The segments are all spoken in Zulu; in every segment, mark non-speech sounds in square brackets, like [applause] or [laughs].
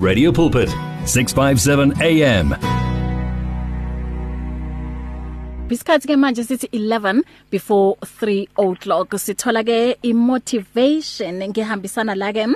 Radio Pulpit 657 AM Bisikhathi ke manje sithi 11 before 3 o'clock. Sithola ke imotivation ngihambisana la ke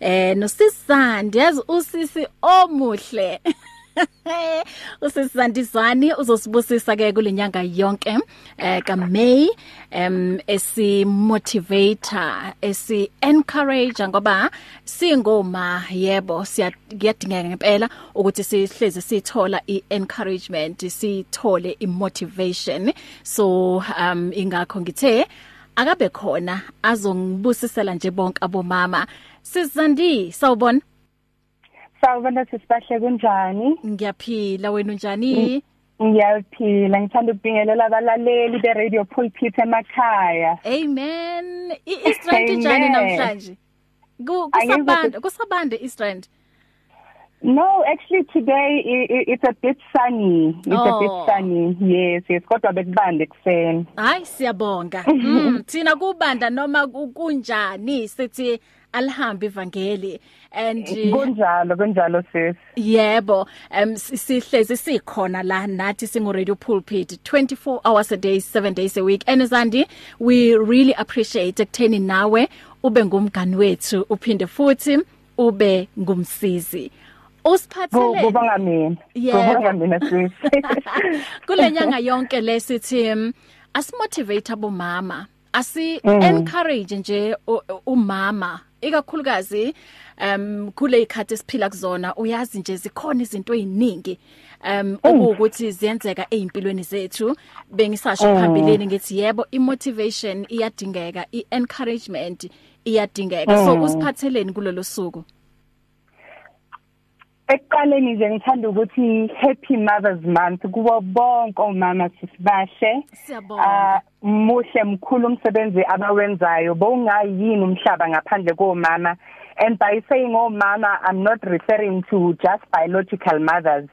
eh nosisandi. Yazi usisi omuhle. [laughs] [laughs] usisandizwani uzosibusisa ke kulenyanga yonke eh ka May em esi motivator esi encourage ngoba singoma yebo siyadingeka ngempela ukuthi sihleze sithola i encouragement sithole i motivation so um ingakho ngithe akabe khona azongibusisela nje bonke abomama. Sizandi sawubona. Sawubona sisibahle kunjani? Ngiyaphila wena unjani? Ngiyaphila ngithanda ukubingelela abalaleli be Radio Pulpit emakhaya. Amen. iStrand njani namhlanje? Kusabande kusabande iStrand. No, actually today it's a bit sunny. It's oh. a bit oh. sunny. Yes, yes, kodwa bekubande kuseni. Hayi siyabonga. [laughs] Mm, thina kubanda noma kunjani sithi alihambe ivangeli and kunjalo kunjalo sis. Yebo um sihlezi sikhona la nathi singu radio pulpit 24 hours a day 7 days a week. And Zandi we really appreciate ekutheni nawe ube ngumngani wethu uphinde futhi ube ngumsizi. Usiphathele kubanga mina. Kubanga mina sis. [laughs] Kulenyanga yonke lesithi asimotivate abomama asi mm. encourage nje umama ikakhulukazi um kule ikhathi esiphila kuzona uyazi nje zikhona izinto eziningi um ukuthi ziyenzeka ezimpilweni zethu bengisasho mm. phambileni ngithi yebo imotivation iyadingeka iencouragement iyadingeka so mm. usiphatheleni kulolu suku Ekuqaleni nje ngithanda ukuthi Happy Mothers Month kubo bonke omama sisibahle. Siyabonga. Ah, muhle mkhulu umsebenzi abawenzayo bowungayini umhlaba ngaphandle komama and by saying omama I'm not referring to just biological mothers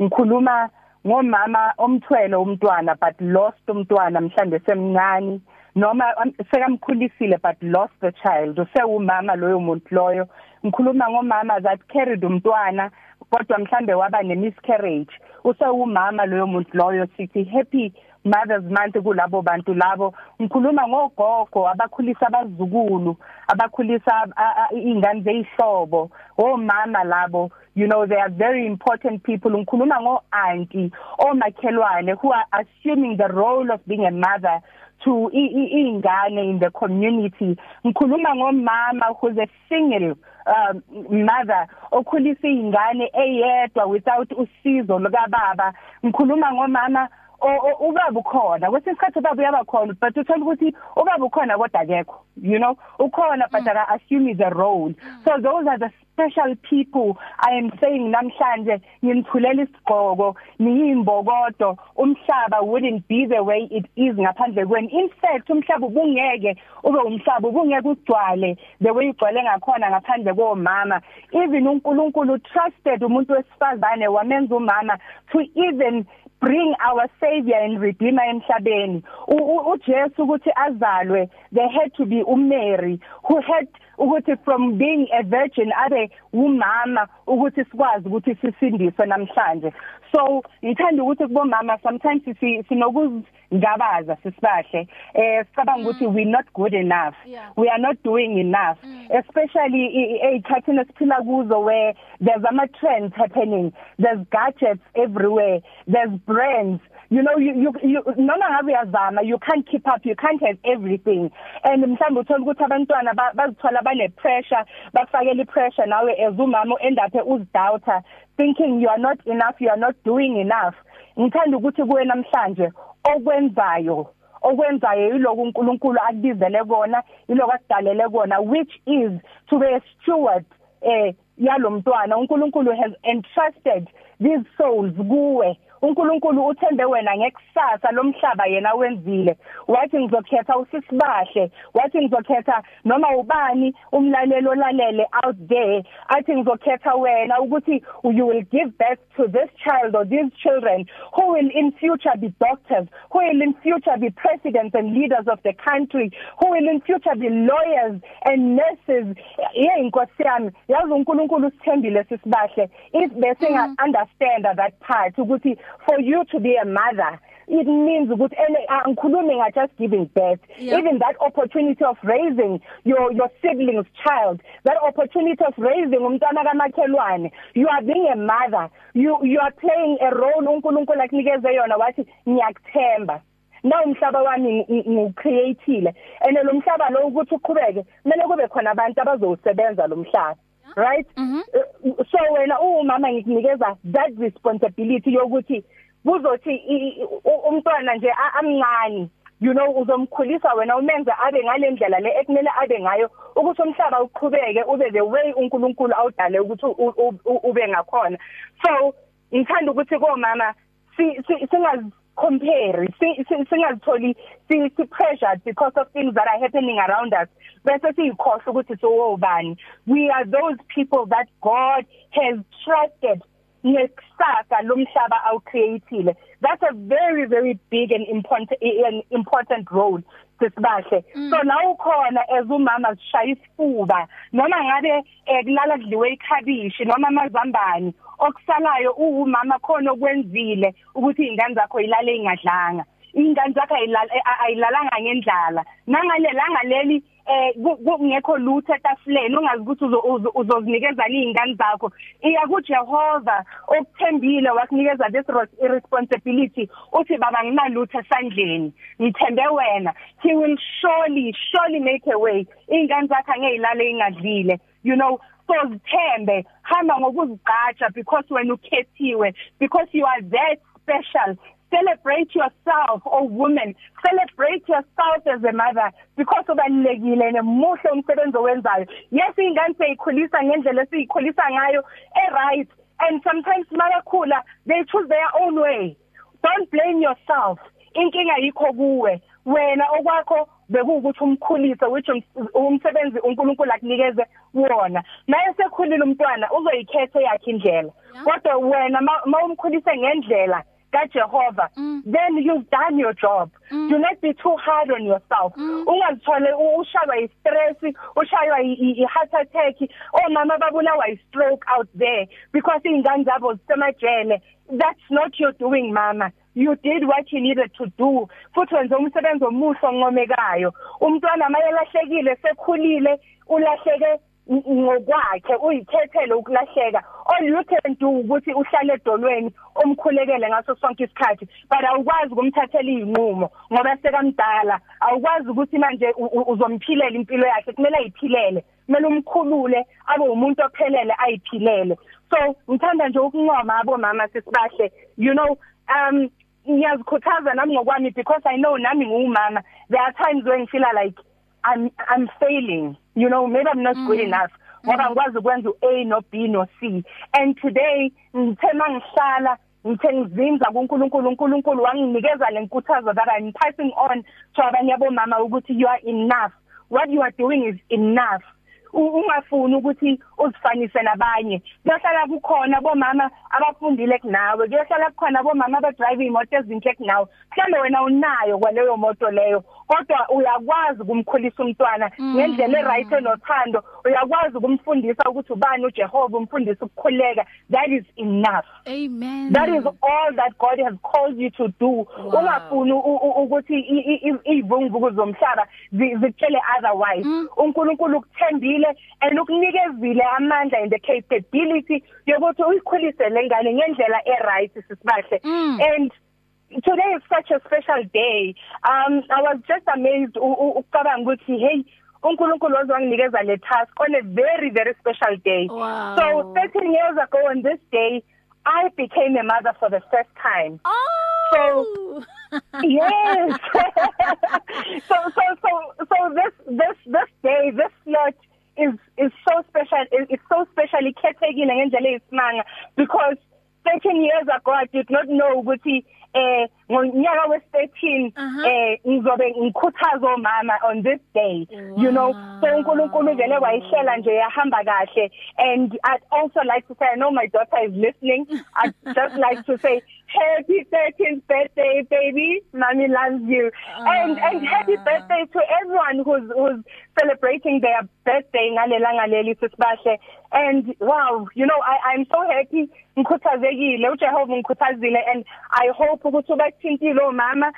ngikhuluma ngomama omthwele umntwana but lost umntwana mhlawumbe semncane noma sekamkhulisile but lost the child. Usewumama loyo muntu loyo. Ngikhuluma ngomama that carried umntwana kodwa mhlambe waba nemiscarriage. Usewumama loyo muntu loyo sithi happy mothers month kulabo bantu labo. Ngikhuluma ngogogo abakhulisa abazukulu abakhulisa ingane zeyihlobo omama labo. You know they are very important people. Ngikhuluma ngo auntie omakhelwane who are assuming the role of being a mother to ingane in the community. Ngikhuluma ngomama who's a single um mother okhulisa ingane eyedwa without usizo lika baba ngikhuluma ngomama ubaba ukhona. Kwesinye isikhathi ubaba uyabakhona but uthola ukuthi ubaba ukhona kodwa akekho you know? Ukhona but mm. I assume a role. Mm. so those are the special people i am saying namhlanje ngimthulela isigqoko niyimbokodo umhlaba wouldn't be the way it is ngaphandle kweni in fact umhlaba ubungeke ube umhlaba ubungeke ugcwale the way ugcwale ngakhona ngaphandle komama. Even uNkulunkulu trusted umuntu wesifazane wamenza umama to even bring our savior and redeemer emhlabeni. uJesu ukuthi azalwe there had to be uMary who had ukuthi from being a virgin abe umama ukuthi sikwazi ukuthi sisindiswe namhlanje. So ngithanda ukuthi kubomama sometimes sinokuzingabaza sisibahle. Eh sicabanga ukuthi mm. we not good enough. Yeah. we are not doing enough. Mm. especially eyikhathini esiphila kuzo where there's ama trends happening. There's gadgets everywhere. There's brands. You know you you, you noma ngabe uyazama you can't keep up you can't have everything. And mhlawumbe uthola ukuthi abantwana bazithola bane pressure bafakela i pressure nawe as umama end up uzdoubter thinking you are not enough you are not doing enough. Ngithanda ukuthi kuwe namhlanje okwenzayo okwenzayo yiloko uNkulunkulu akubizele kona yiloko akudalele kona which is to be a steward eh yalomntwana uNkulunkulu has entrusted these souls kuwe. uNkulunkulu uthembe wena ngekusasa lomhlaba yena wenzile wathi ngizokhetha usisibahle wathi ngizokhetha noma ubani umlalelo olalele out there athi ngizokhetha wena ukuthi you will give birth to this child or these children who will in future be doctors who will in future be presidents and leaders of the country who will in future be lawyers and nurses hey inkosi yami yazi uNkulunkulu usithembile sisibahle if bese nga mm. understand that part ukuthi for you to be a mother it means ukuthi angikhulumi nga just giving birth. Yeah. even that opportunity of raising your your siblings child that opportunity of raising umntwana kamakhelwane you are being a mother. You you are playing a role uNkulunkulu akunikeze yona wathi ngiyakuthemba. Na umhlaba wami ngiucreateile ene lo mhlaba lo ukuthi uqhubeke kumele kube khona abantu abazowusebenza lo mhlaba. Right mm -hmm. so wena umama ngikunikeza that responsibility yokuthi kuzothi umntwana nje amncane you know uzomkhulisa wena umenze abe ngalendlela le ekumele abe ngayo ukuthi umhlaba uqhubeke ube the way uNkulunkulu awudale ukuthi ube ngakhona so ngithanda ukuthi komama singazi compare. Singazitholi si pressured because of things that are happening around us. Bese siyikhohle ukuthi so ubani we are those people that God has trusted ngekusasa lomhlaba awucreateile that's a very very big and important an important role sisibahle. Mm. so la ukhona as umama sishaya isifuba noma ngabe kulala kudliwe ikhabishi noma amazambane okusalayo uwumama khona okwenzile ukuthi ingane zakho ilale ingadlanga. Ingane zakho ayilalanga ngendlala. Nangalelanga leli eh kungekho lutho etafuleni ungazi ukuthi uzozinikeza izingane zakho. Iya kuJehova okuthembile wasinikeza this responsibility uthi baba nginalutho esandleni ngithembe wena. He will surely surely make a way. Ingane zakho angeyilale ingadlile you know so zithembe. Hamba ngokuzigqaja because wena ukhethiwe because you are that special. Celebrate yourself oh woman. Celebrate yourself as a mother because ubalekile nemuhle umsebenzi owenzayo. Yes ingane seyikhulisa ngendlela esiyikhulisa ngayo e right and sometimes mayakhula they choose their own way. Don't blame yourself. Inkinga yikho kuwe. Wena okwakho bekuwukuthi umkhulise which umsebenzi uNkulunkulu akunikeze wona. Naye sekhulile umntwana uzoyikhetha yakhe indlela. Kodwa wena mawumkhulise ngendlela kaJehova mm. then you've done your job. Mm. do not be too hard on yourself. Mm. ungazithole ushaywa istress ushaywa iheart attack. Omama babulawa istroke out there because ingane zabo zisemajele. That's not your doing mama. You did what you needed to do. Futhi wenza umsebenzi omuhle onqomekayo umntwana mayelahlekile sekhulile ulahleke ngokwakhe uyikhethele ukulahleka all you can do ukuthi uhlale edolweni omkhulekele ngaso sonke isikhathi. But awukwazi ukumthathela izinqumo ngoba sekamdala. Awukwazi ukuthi manje uzomphilela impilo yakhe kumele ayiphilele. Kumele umkhulule abe umuntu ophelele ayiphilele. So ngithanda nje ukuncoma abo mama sisibahle you know um ngiyazikhuthaza nami ngokwami because i know nami ngumama there are times when feel like i'm i'm failing. You know maybe i'm not mm. good enough ngoba ngikwazi ukwenza uA no B no C. And today ngithe mangihlala ngithe ngizinza kuNkulunkulu uNkulunkulu wanginikeza lenkuthazo that I'm passing on to abanye abomama ukuthi you are enough. What you are doing is enough. Ungafuni ukuthi uzifanise nabanye. Kuyohlala kukhona bomama abafundile kunawe kuyohlala kukhona bomama abadrive imoto ezinhle kunawe. Mhlawumbe wena unayo kwaleyo moto leyo kodwa uyakwazi ukumkhulisa umntwana mm. ngendlela eright enothando uyakwazi ukumfundisa ukuthi ubani uJehova umfundisa ukukhuleka. That is enough. Amen. That is all that God has called you to do. Ungafuni ukuthi ivungvuku zomhlaba zikutshele otherwise. Mm. uNkulunkulu ukuthembile and ukunikezile amandla and the capability yokuthi uyikhulise lengane ngendlela eright sisibahle. Mm. and today is such a special day. Um i was just amazed ukucabanga ukuthi hey uNkulunkulu ozanginikeza le task on a very very special day. Wow. so 13 years ago on this day i became a mother for the first time. Oh! so [laughs] yes. [laughs] So so so so this this this day this slot is is so special it's so specially khethekile ngendlela eyisimanga because 13 years ago I did not know ukuthi eh ngonyaka we13 eh ngizobe ngikhuthaza omama on this day. You know so uNkulunkulu vele wayihlela nje yahamba kahle. And I'd also like to say I know my daughter is listening. I'd [laughs] just like to say happy 13th birthday baby. Mommy loves you. And and happy birthday to everyone who's who's celebrating their birthday ngalelanga leli sisibahle and wow you know I I'm so happy. Ngikhuthazekile. uJehova ngikhuthazile. And I hope ukuthi ubathintile omama.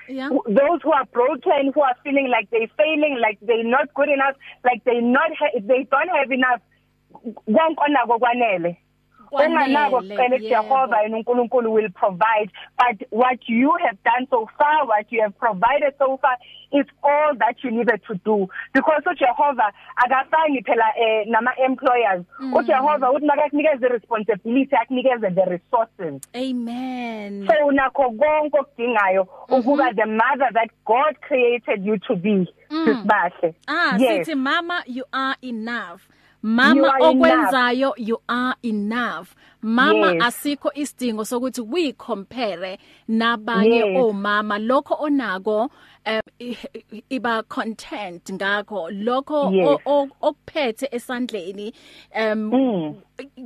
Those who are broken who are feeling like they failing like they not good enough like they not they don't have enough. Konkonako kwanele unganako kucela Jehova and uNkulunkulu will provide. But what you have done so far what you have provided so far is all that you needed to do. Because uJehova akafani phela eh, nama employers uJehova uthi makakunikeza responsibility akunikeze the resources. Amen. So unakho konke okudingayo ukuba the mother that God created you to be sisibahle ah yes. sithi mama you are enough. Mama okwenzayo you are enough. Mama Yes. asikho isidingo sokuthi we compare nabanye Yes. omama. Lokho onako um, iba content ngakho. Lokho Yes. okuphethe esandleni um Mm.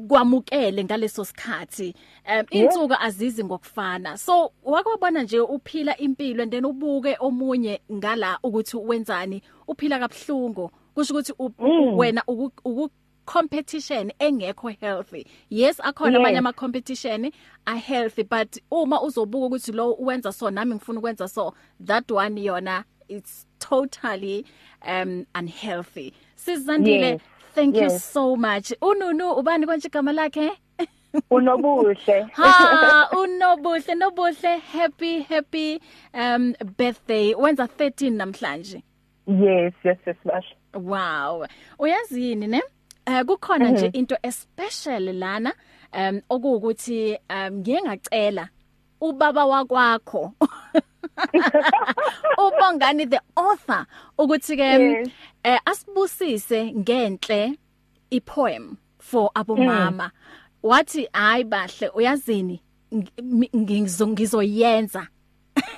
kwamukele ngaleso sikhathi. Um insuku azizi ngokufana. So wakwabona nje uphila impilo and then ubuke omunye ngala ukuthi wenzani? Uphila kabhlungu kusho ukuthi u- Mm. wena uku uku- competition engekho healthy. Yes akhona Yes. amanye ama competition are healthy but uma uzobuka ukuthi lo uwenza so nami ngifuna ukwenza so that one yona it's totally um unhealthy. Sizandile Yes. thank you Yes. so much. Ununu ubani konje igama lakhe? [laughs] Unobuhle. Ha unobuhle nobuhle. Happy happy um birthday. Wenza 13 namhlanje. Yes yes sisibahle wow. Uyazini ne? Eh kukhona nje into especial lana um okuwukuthi um ngiye ngacela ubaba wakwakho. [laughs] Ubongani the author ukuthi ke eh asibusise ngenhle ipoem for abomama. Wathi hayi bahle uyazini ngi- ngizo- ngizoyenza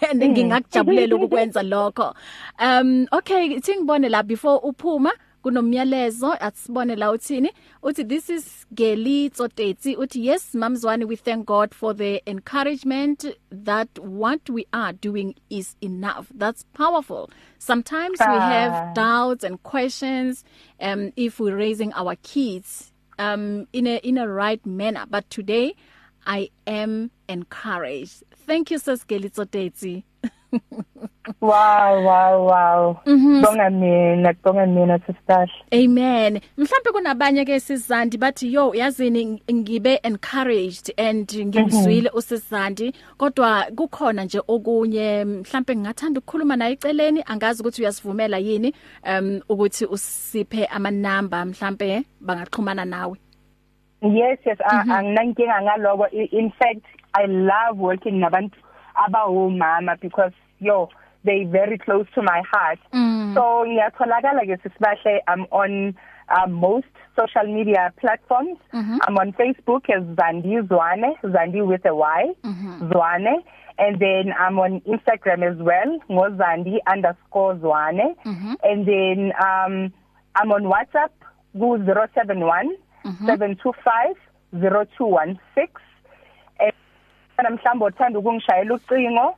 [laughs] and ngingakujabulela ukukwenza lokho. Um okay ithi ngibone la before uphuma kunomyalezo asibone la uthini uthi this is Geli Tsotetsi uthi yes mamzwani we thank God for the encouragement that what we are doing is enough. That's powerful. Sometimes we Ah. have doubts and questions um if we're raising our kids um in a in a right manner. But today I am encouraged. Thank you sis Geli Tsotetsi. [laughs] Wow wow wow. Bonga mina bonga mina sisibahle Amen. Mhlambe kunabanye ke sizandi bathi yo yazini ng- ngibe encouraged and ngimzwile usizandi kodwa kukhona nje okunye mhlambe ngingathanda ukukhuluma naye eceleni angazi ukuthi uyasivumela yini um ukuthi usiphe ama number mhlambe bangaxhumana nawe. yes yes anginankinga ngaloko in fact i love working nabantu abawomama because yo they very close to my heart Mm. so ngiyatholakala ke sisibahle i'm on uh, most social media platforms Mhm. i'm on facebook as Zandi Zwane Zandi with a y Mhm. Zwane and then i'm on instagram as well ngozandi_zwane Mhm. and then um i'm on whatsapp ku 071 Mhm. 725 0216 eh namhlanje uthanda ukungishayela ucingo uh,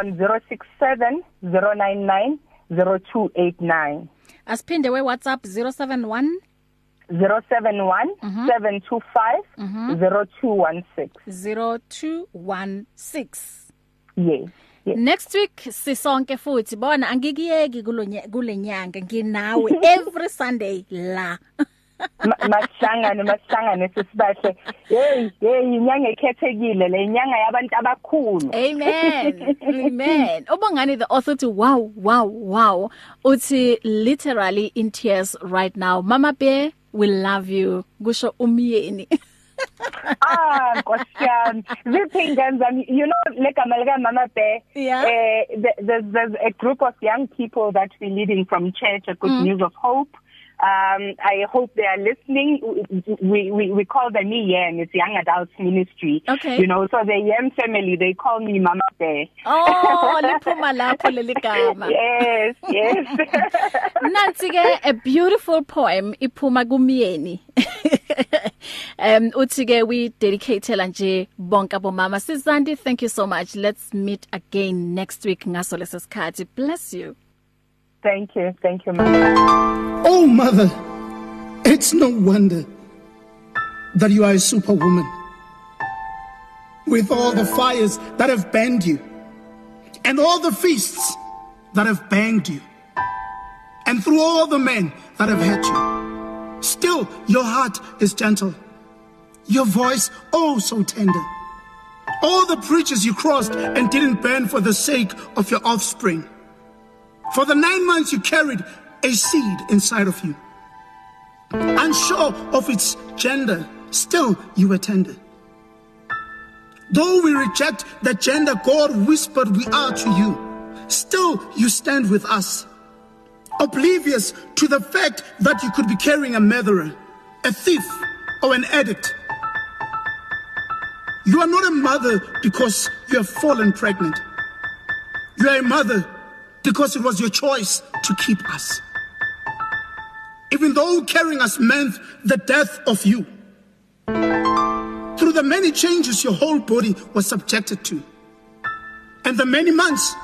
on 067 099 0289 Asiphinde we WhatsApp 071 071 Mhm. 725 Mhm. 0216 0216 yes yes. Next week sisonke futhi. Bona angikiyeki kulonye kulenyanga nginawe every Sunday la. [laughs] Ma- masihlangane masihlangane sisibahle hey hey inyanga ekhethekile le inyanga yabantu abakhulu Amen. Amen. [laughs] Ubongani the author to wow wow wow uthi literally in tears right now. Mama Bear we love you. Kusho umyeni. [laughs] ah nkosiyami ziphi ingane zami you know legama lika mama bear Yeah. eh th- there's there's a group of young people that we leading from church a good mm. news of hope Um, I hope they are listening. We, we, we call them YAM. It's Young Adults Ministry. Okay. You know, so the YAM family, they call me Mama Bear. Oh, [laughs] liphuma lapho leli gama. Yes, yes. [laughs] Nansi ke a beautiful poem iphuma kumyeni. [laughs] um uthi ke we dedicatela nje bonke abomama. Sizandi, thank you so much. Let's meet again next week ngaso lesikhathi. Bless you. Thank you. Thank you, Mama. Oh, mother, it's no wonder that you are a superwoman. With all the fires that have burned you, and all the feasts that have banged you, and through all the men that have hurt you, still your heart is gentle, your voice oh so tender. All the preachers you crossed and didn't burn for the sake of your offspring. For the nine months you carried a seed inside of you. Unsure of its gender, still you were tender. Though we reject the gender God whispered we are to you, still you stand with us. Oblivious to the fact that you could be carrying a murderer, a thief, or an addict. You are not a mother because you have fallen pregnant. You are a mother because it was your choice to keep us. Even though carrying us meant the death of you. Through the many changes your whole body was subjected to, and the many months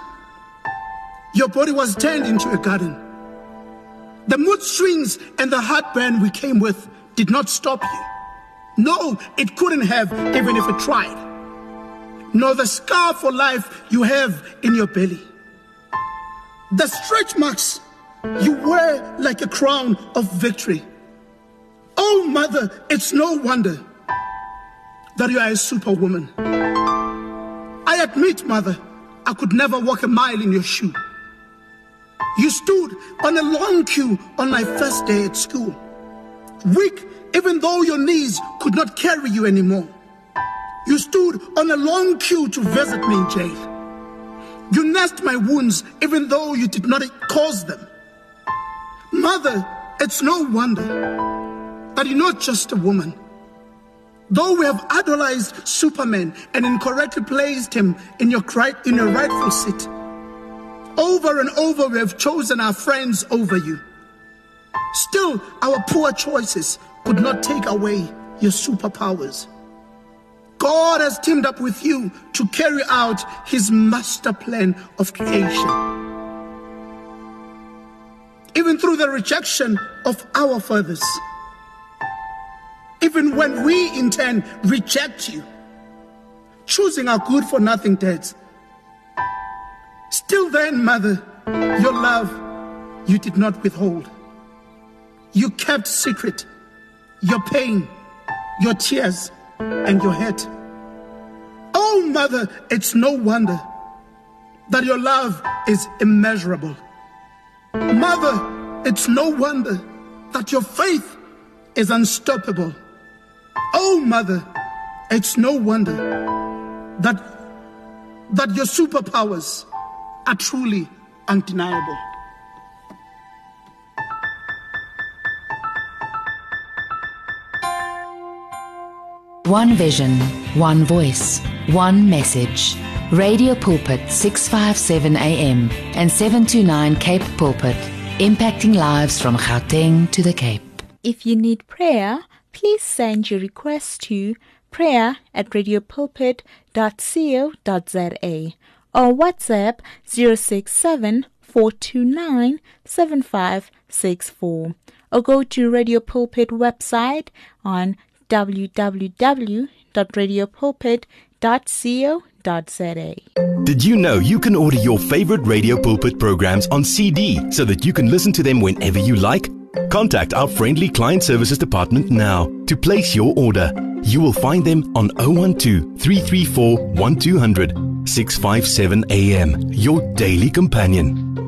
your body was turned into a garden. The mood swings and the heartburn we came with did not stop you. No, it couldn't have, even if it tried. Nor the scar for life you have in your belly. The stretch marks you wear like a crown of victory. Oh, mother, it's no wonder that you are a superwoman. I admit, mother, I could never walk a mile in your shoe. You stood on a long queue on my first day at school. Weak, even though your knees could not carry you anymore. You stood on a long queue to visit me in jail. You nursed my wounds even though you did not cause them. Mother, it's no wonder that you're not just a woman. Though we have idolized Superman and incorrectly placed him in your, in your rightful seat, over and over we have chosen our friends over you. Still, our poor choices could not take away your superpowers. God has teamed up with you to carry out his master plan of creation. Even through the rejection of our fathers, even when we in turn reject you, choosing our good for nothing dads. Still then, mother, your love you did not withhold. You kept secret your pain, your tears, and your head. Oh, mother, it's no wonder that your love is immeasurable. Mother, it's no wonder that your faith is unstoppable. Oh, mother, it's no wonder that, that your superpowers are truly undeniable. One vision, one voice, one message. Radio Pulpit 657 AM and 729 Cape Pulpit, impacting lives from Gauteng to the Cape. If you need prayer, please send your request to prayer at radiopulpit.co.za or WhatsApp 067 429 7564 or go to Radio Pulpit website on www.radiopulpit.co.za. Did you know you can order your favorite Radio Pulpit programs on CD so that you can listen to them whenever you like? Contact our friendly client services department now to place your order. You will find them on 012 334 1200 657 AM, your daily companion.